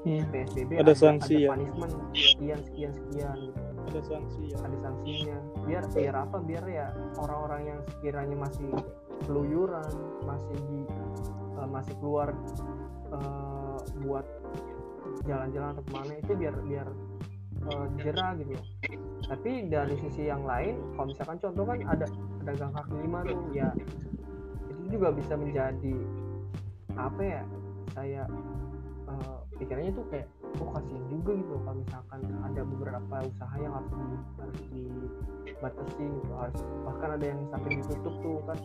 PSBB Ada sanksi ya. punishment sekian sekian sekian gitu. Ada sanksi ya. ada sanksinya biar biar apa biar ya orang-orang yang sekiranya masih keluyuran masih di eh, masih keluar eh, buat jalan-jalan atau ke mana itu biar biar eh, jerah gitu loh. tapi dari sisi yang lain kalau misalkan contoh kan ada pedagang kaki lima tuh ya itu juga bisa menjadi apa ya saya eh, pikirannya tuh kayak oh kasihan juga gitu kalau misalkan ada beberapa usaha yang harus di, harus dibatasi gitu harus bahkan ada yang sampai ditutup tuh kan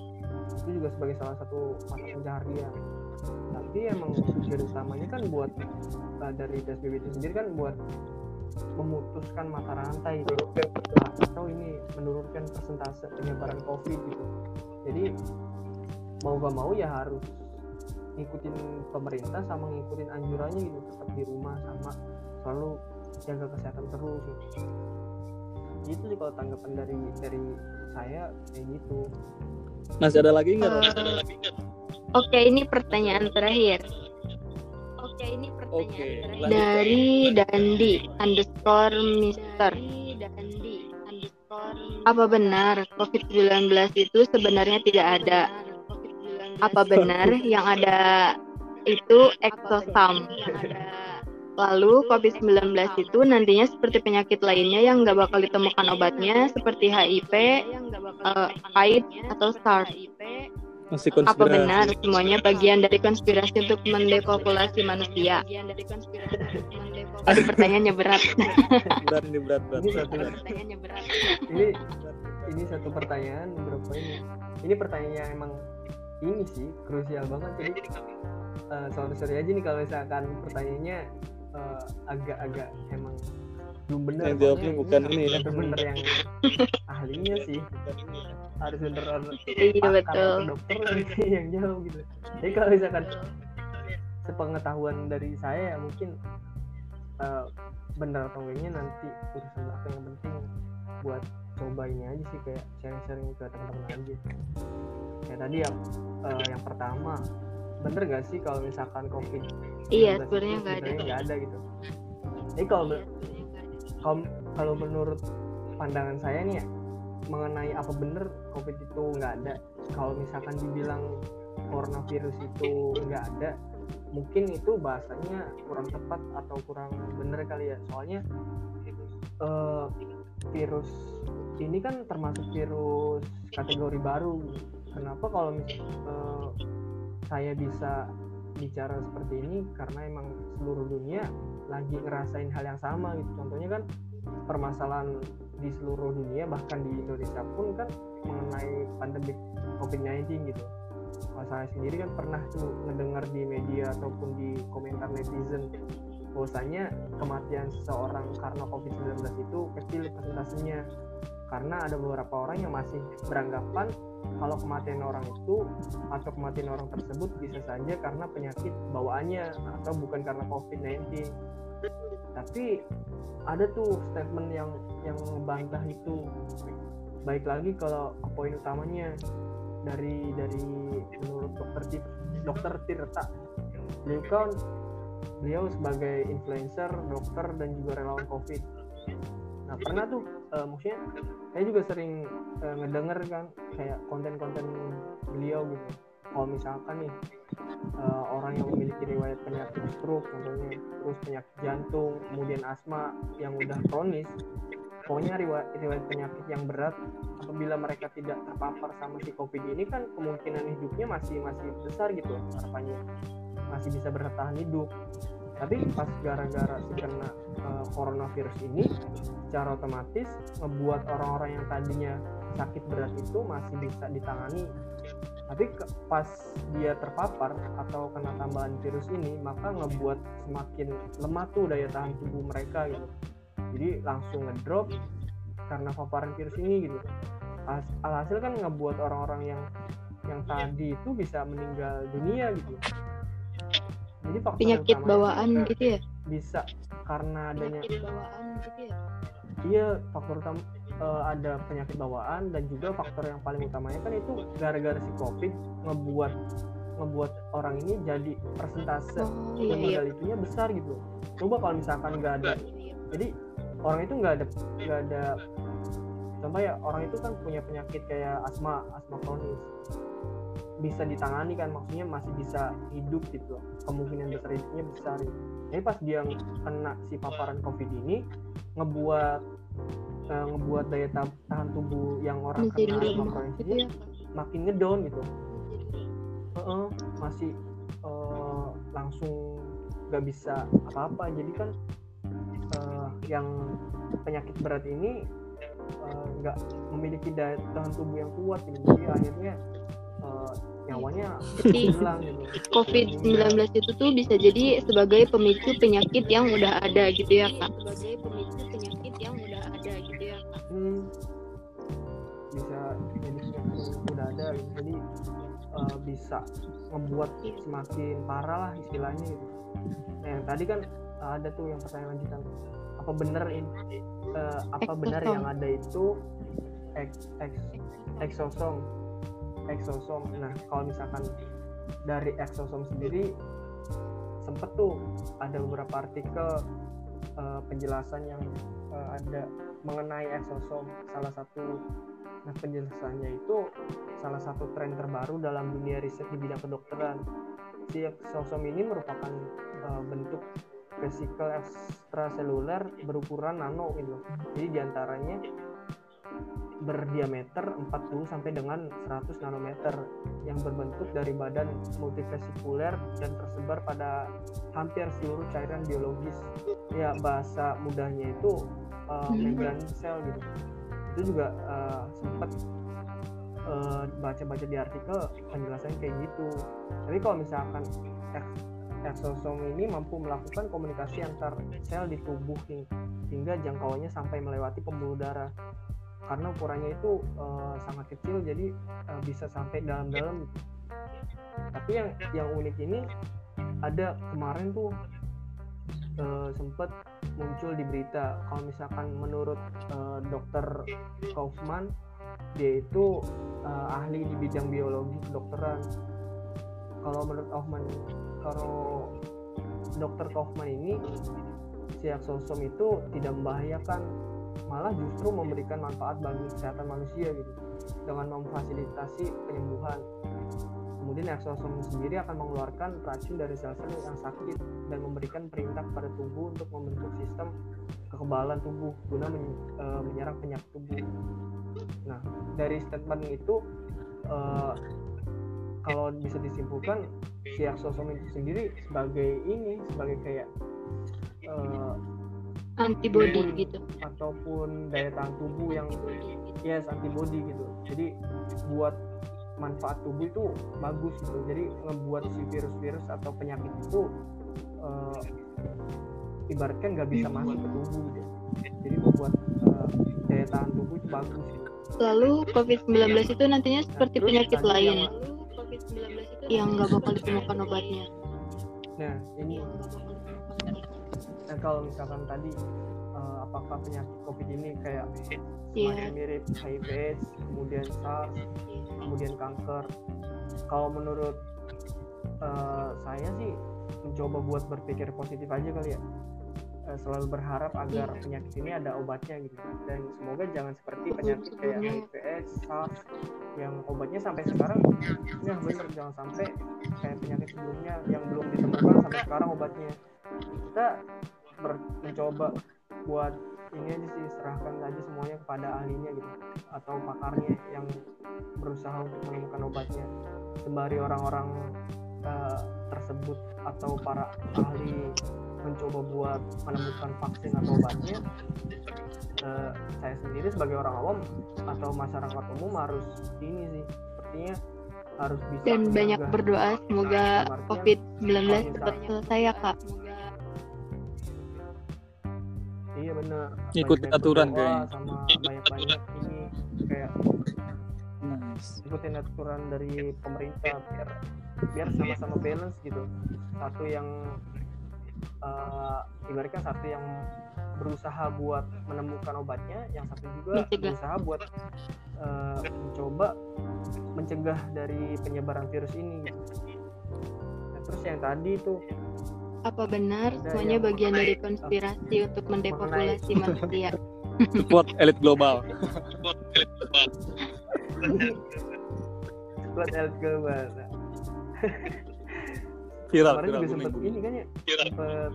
itu juga sebagai salah satu mata pencaharian. Tapi emang tujuan utamanya kan buat uh, dari PSBB itu sendiri kan buat memutuskan mata rantai gitu atau ini menurunkan persentase penyebaran COVID gitu. Jadi mau gak mau ya harus ngikutin pemerintah sama ngikutin anjurannya gitu tetap di rumah sama selalu jaga kesehatan terus gitu. gitu sih kalau tanggapan dari dari saya kayak gitu Masih ada lagi nggak? Eh, Oke, ini pertanyaan terakhir. Oke, ini pertanyaan Oke, terakhir. Dari Dandi underscore Mister. Dandi underscore. Apa benar COVID-19 itu sebenarnya tidak ada? Apa benar yang ada itu exosum? Lalu COVID-19 itu nantinya seperti penyakit lainnya yang nggak bakal ditemukan obatnya seperti HIV, eh, AIDS, atau SARS. Masih Apa benar semuanya bagian dari konspirasi untuk mendepopulasi manusia? Aduh pertanyaannya berat. Berat ini berat berat. Ini berat. ini ini satu pertanyaan berapa ini ini pertanyaan yang emang ini sih krusial banget jadi eh, sorry sorry aja nih kalau misalkan pertanyaannya eh, agak-agak emang belum benar Yang jawabnya bukan ini ya. bener yang ahlinya sih harus bener Iya pakar betul. atau dokter yang jauh gitu jadi kalau misalkan sepengetahuan dari saya ya mungkin uh, benar atau enggaknya nanti urusan belakang yang penting buat coba ini aja sih kayak sharing-sharing ke teman-teman aja. Kayak tadi yang uh, yang pertama bener gak sih kalau misalkan covid iya sebenarnya nggak ada. nggak ada gitu? Jadi kalau kalau kalau menurut pandangan saya nih ya mengenai apa bener covid itu nggak ada kalau misalkan dibilang coronavirus itu nggak ada mungkin itu bahasanya kurang tepat atau kurang bener kali ya. Soalnya uh, virus ini kan termasuk virus kategori baru. Kenapa kalau uh, saya bisa bicara seperti ini? Karena emang seluruh dunia lagi ngerasain hal yang sama gitu. Contohnya kan permasalahan di seluruh dunia bahkan di Indonesia pun kan mengenai pandemi COVID-19 gitu. Kalau saya sendiri kan pernah tuh mendengar di media ataupun di komentar netizen bahwasanya kematian seseorang karena COVID-19 itu kecil persentasenya karena ada beberapa orang yang masih beranggapan kalau kematian orang itu atau kematian orang tersebut bisa saja karena penyakit bawaannya atau bukan karena COVID-19 tapi ada tuh statement yang yang membantah itu. Baik lagi kalau poin utamanya dari dari menurut dokter dokter Tirta. Beliau kan beliau sebagai influencer dokter dan juga relawan covid nah pernah tuh uh, maksudnya saya juga sering uh, ngedenger kan kayak konten-konten beliau gitu. Kalau misalkan nih uh, orang yang memiliki riwayat penyakit stroke contohnya terus penyakit jantung kemudian asma yang udah kronis pokoknya riwayat, riwayat penyakit yang berat apabila mereka tidak terpapar sama si covid ini kan kemungkinan hidupnya masih masih besar gitu harapannya. Masih bisa bertahan hidup tapi pas gara-gara si kena uh, coronavirus ini secara otomatis membuat orang-orang yang tadinya sakit berat itu masih bisa ditangani. Tapi ke, pas dia terpapar atau kena tambahan virus ini maka ngebuat semakin lemah tuh daya tahan tubuh mereka gitu. Jadi langsung ngedrop karena paparan virus ini gitu. Alhasil kan ngebuat orang-orang yang yang tadi itu bisa meninggal dunia gitu jadi faktor penyakit bawaan gitu ya? bisa karena adanya penyakit bawaan gitu ya? Iya faktor utama uh, ada penyakit bawaan dan juga faktor yang paling utamanya kan itu gara-gara si covid ngebuat ngebuat orang ini jadi persentase oh, iya, iya. itunya besar gitu. Coba kalau misalkan nggak ada jadi orang itu nggak ada nggak ada contoh ya orang itu kan punya penyakit kayak asma asma kronis bisa ditangani kan maksudnya masih bisa hidup gitu. Kemungkinan besar hidupnya besar gitu. pas dia kena si paparan covid ini ngebuat uh, ngebuat daya tahan tubuh yang orang kena kronis ini ya. makin ngedown gitu. Uh -uh, masih uh, langsung nggak bisa apa-apa. Jadi kan uh, yang penyakit berat ini nggak uh, memiliki daya tahan tubuh yang kuat gitu. Jadi akhirnya uh, nyawanya hilang gitu. COVID-19 itu tuh bisa jadi sebagai pemicu penyakit yang udah ada gitu ya kak sebagai pemicu penyakit yang udah ada gitu ya kak hmm, bisa jadi penyakit udah ada jadi uh, bisa membuat semakin parah lah istilahnya gitu nah yang tadi kan ada tuh yang pertanyaan lanjutan apa benar ini uh, apa benar yang ada itu ex, ex, eksosom eksosom nah kalau misalkan dari eksosom sendiri sempet tuh ada beberapa artikel uh, penjelasan yang uh, ada mengenai eksosom salah satu nah penjelasannya itu salah satu tren terbaru dalam dunia riset di bidang kedokteran. Si eksosom ini merupakan uh, bentuk vesikel ekstraseluler berukuran nano gitu. Jadi di antaranya berdiameter 40 sampai dengan 100 nanometer yang berbentuk dari badan multivesikuler dan tersebar pada hampir seluruh cairan biologis. Ya bahasa mudahnya itu uh, membran sel gitu. Itu juga uh, sempat uh, baca-baca di artikel penjelasannya kayak gitu. Tapi kalau misalkan eksosom ini mampu melakukan komunikasi antar sel di tubuh hingga jangkauannya sampai melewati pembuluh darah karena ukurannya itu uh, sangat kecil jadi uh, bisa sampai dalam-dalam. Tapi yang yang unik ini ada kemarin tuh uh, sempet muncul di berita kalau misalkan menurut uh, dokter Kaufman dia itu uh, ahli di bidang biologi kedokteran. Kalau menurut Kaufman kalau dokter Kaufman ini si aksosom itu tidak membahayakan malah justru memberikan manfaat bagi kesehatan manusia gitu dengan memfasilitasi penyembuhan kemudian eksosom sendiri akan mengeluarkan racun dari sel-sel yang sakit dan memberikan perintah kepada tubuh untuk membentuk sistem kekebalan tubuh guna men, e, menyerang penyakit tubuh. Nah, dari statement itu e, kalau bisa disimpulkan si eksosom itu sendiri sebagai ini sebagai kayak e, antibody gitu. ataupun daya tahan tubuh yang yes antibody gitu. Jadi buat manfaat tubuh itu bagus gitu. Jadi ngebuat si virus-virus atau penyakit itu uh, ibaratkan nggak bisa masuk ke tubuh gitu. Jadi membuat uh, daya tahan tubuh itu bagus gitu. lalu COVID-19 itu nantinya nah, seperti nah, penyakit lain. yang, yang nggak bakal ditemukan obatnya. Nah ini nah kalau misalkan tadi uh, apakah penyakit COVID ini kayak yeah. mirip HIV, kemudian SARS, kemudian kanker. Kalau menurut uh, saya sih mencoba buat berpikir positif aja kali ya. Uh, selalu berharap agar yeah. penyakit ini ada obatnya gitu dan semoga jangan seperti penyakit kayak HIV, SARS yang obatnya sampai sekarang ya bener jangan sampai kayak penyakit sebelumnya yang belum ditemukan sampai sekarang obatnya kita mencoba buat ini aja sih serahkan aja semuanya kepada ahlinya gitu atau pakarnya yang berusaha untuk menemukan obatnya sembari orang-orang uh, tersebut atau para ahli mencoba buat menemukan vaksin atau obatnya. Uh, saya sendiri sebagai orang awam atau masyarakat umum harus ini sih sepertinya harus bisa dan banyak berdoa semoga COVID-19 cepat selesai ya kak iya benar ikutin aturan kayaknya sama banyak-banyak ini kayak nice. ikutin aturan dari pemerintah biar biar sama-sama balance gitu. Satu yang uh, ibaratnya satu yang berusaha buat menemukan obatnya yang satu juga mencegah. berusaha buat uh, mencoba mencegah dari penyebaran virus ini. Nah, terus yang tadi tuh apa benar semuanya bagian dari konspirasi untuk mendepopulasi manusia? Support elit global. Support elit global. viral, Kemarin juga sempat ini kan ya, sempat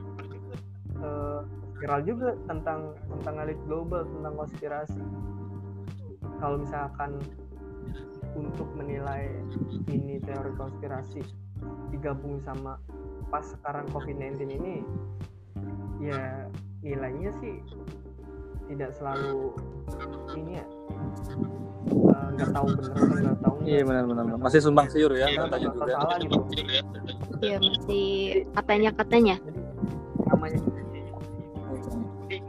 uh, viral juga tentang tentang elit global, tentang konspirasi. Kalau misalkan untuk menilai ini teori konspirasi digabung sama pas sekarang COVID-19 ini ya nilainya sih tidak selalu ini ya eh, nggak uh, tahu benar atau nggak tahu iya benar-benar masih sumbang siur ya iya, katanya juga salah gitu. Iya masih katanya katanya. Namanya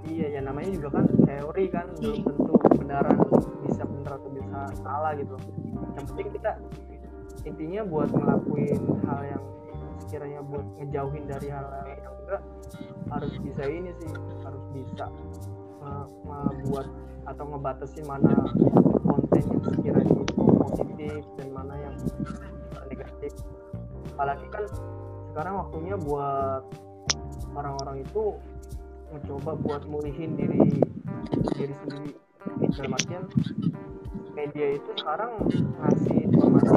iya ya namanya juga kan teori kan belum tentu kebenaran bisa benar atau bisa salah gitu. Yang penting kita intinya buat ngelakuin hal yang sekiranya buat ngejauhin dari hal-hal yang enggak harus bisa ini sih harus bisa membuat atau ngebatasin mana konten yang sekiranya itu positif dan mana yang negatif. Apalagi kan sekarang waktunya buat orang-orang itu mencoba buat mulihin diri diri sendiri. Dalam media itu sekarang ngasih informasi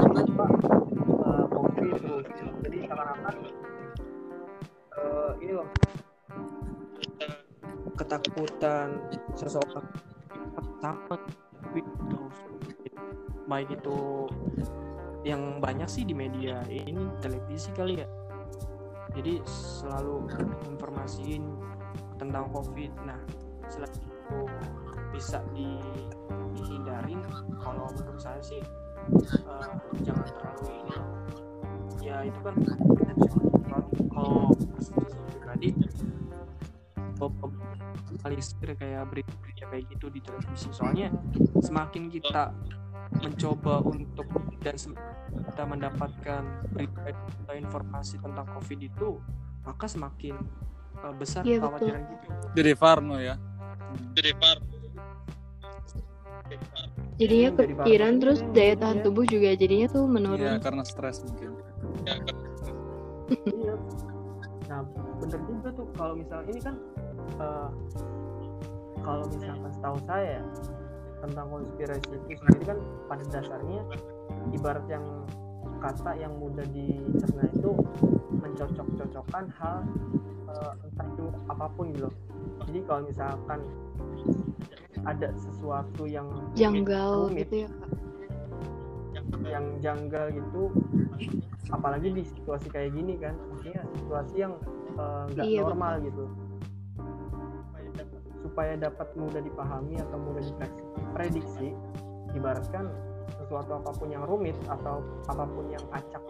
terus jadi seakan-akan uh, ini loh ketakutan seseorang. Takut terus baik itu yang banyak sih di media ini televisi kali ya. Jadi selalu informasiin tentang covid. Nah selain itu bisa di dihindarin. Kalau menurut saya sih uh, jangan terlalu ini ya itu kan kalau pribadi kalisir kayak berita-berita kayak gitu di televisi soalnya semakin kita mencoba untuk dan kita mendapatkan berita atau informasi tentang covid itu maka semakin uh, besar Iya, kekhawatiran gitu Jadi Farno ya. jadinya Hmm, jadi kepikiran parah. terus daya iya. tahan tubuh juga jadinya tuh Iya, menurun karena stres mungkin. Iya nah bener juga tuh kalau misalnya ini kan uh, kalau misalkan setahu saya tentang konspirasi itu sendiri kan pada dasarnya ibarat yang kata yang mudah dicerna itu mencocok-cocokkan hal uh, entah itu apa pun gitu loh. jadi kalau misalkan ada sesuatu yang janggal rumit, gitu ya kak yang janggal gitu apalagi di situasi kayak gini kan maksudnya situasi yang eh, nggak Iya, normal gitu. Supaya dapat mudah dipahami atau mudah diprediksi ibaratkan sesuatu apa pun yang rumit atau apa pun yang acak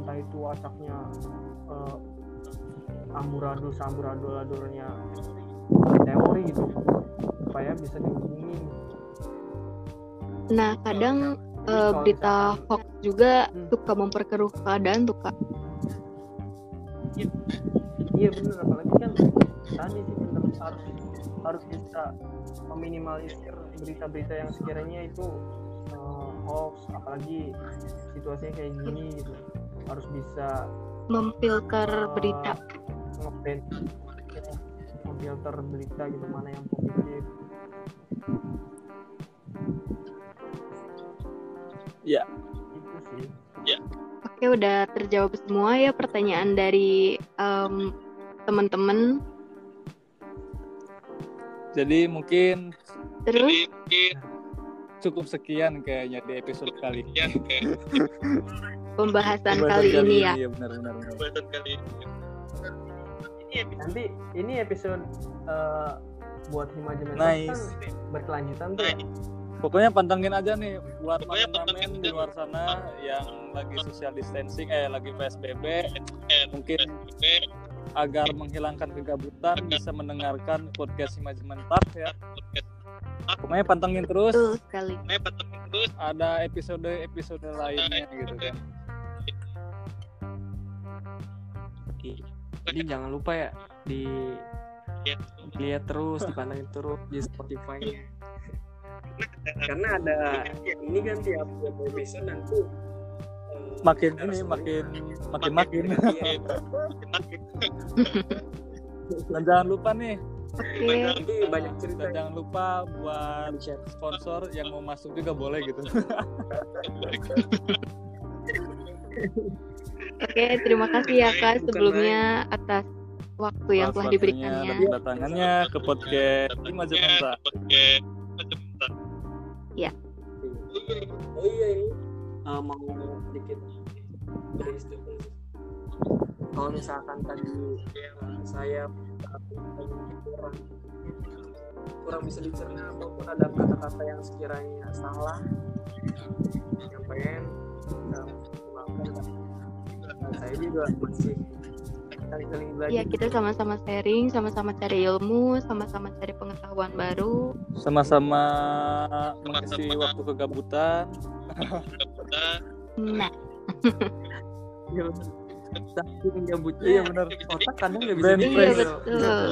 entah itu acaknya eh, amburadul samburadul-adulnya teori gitu supaya bisa dihubungi. Nah kadang kalau berita hoax juga Hmm. suka memperkeruh keadaan tuh kak iya benar apalagi kan tadi sih bener. Harus harus bisa meminimalisir berita-berita yang sekiranya itu eh, hoax apalagi situasinya kayak gini gitu. Harus bisa memfilter eh, berita. ngefilter memfilter berita gitu mana yang positif. Iya. Oke udah terjawab semua ya pertanyaan dari em, teman-teman Jadi mungkin terus cukup sekian kayaknya di episode kali ini. pembahasan Pembahasan kali ini ya Iya benar benar. benar. nanti ini episode eh, buat Himajemen Nice. kan berkelanjutan tuh ya. Pokoknya pantengin aja nih buat mamen-mamen di luar sana yang lagi social distancing eh lagi PSBB mungkin agar menghilangkan kegabutan bisa mendengarkan podcast Imajemen Talk ya. Pokoknya pantengin terus. Sekali. Ada episode-episode lainnya gitu kan. jadi jangan lupa ya di lihat terus dipandangin terus di Spotify-nya karena ada ini kan tiap tiap episode nanti eh, Makin ini makin makin makin. Iya. Dan jangan lupa nih. Oke. Nanti banyak cerita dan jangan lupa buat sponsor yang mau masuk juga boleh gitu. oke terima kasih ya kak sebelumnya atas waktu yang telah diberikannya dan kedatangannya ke podcast Imajemen Talk. oh iya. Ini eh, mau sedikit beristighfar kalau misalkan tadi eh, saya kurang kurang bisa dicerna ataupun ada kata-kata yang sekiranya salah yang pengen eh, maafkan saya juga masih saling belajar ya kita sama-sama sharing sama-sama cari ilmu sama-sama cari pengetahuan baru Sama-sama mengisi waktu kegabutan. nah Iya, bener. Saking gabutnya Iya benar. otak kadang nggak bisa mikir. Iya, betul.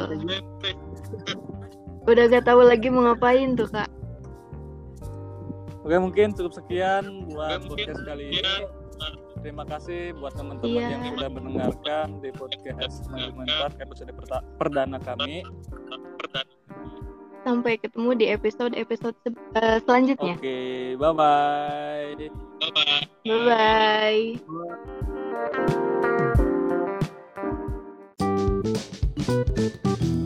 udah gak tahu lagi mau ngapain tuh kak Oke mungkin cukup sekian buat podcast kali ini. Terima kasih buat teman-teman Iya. yang sudah mendengarkan di podcast Manajemen Talk episode perdana kami. sampai ketemu di episode episode selanjutnya Oke, bye bye. bye bye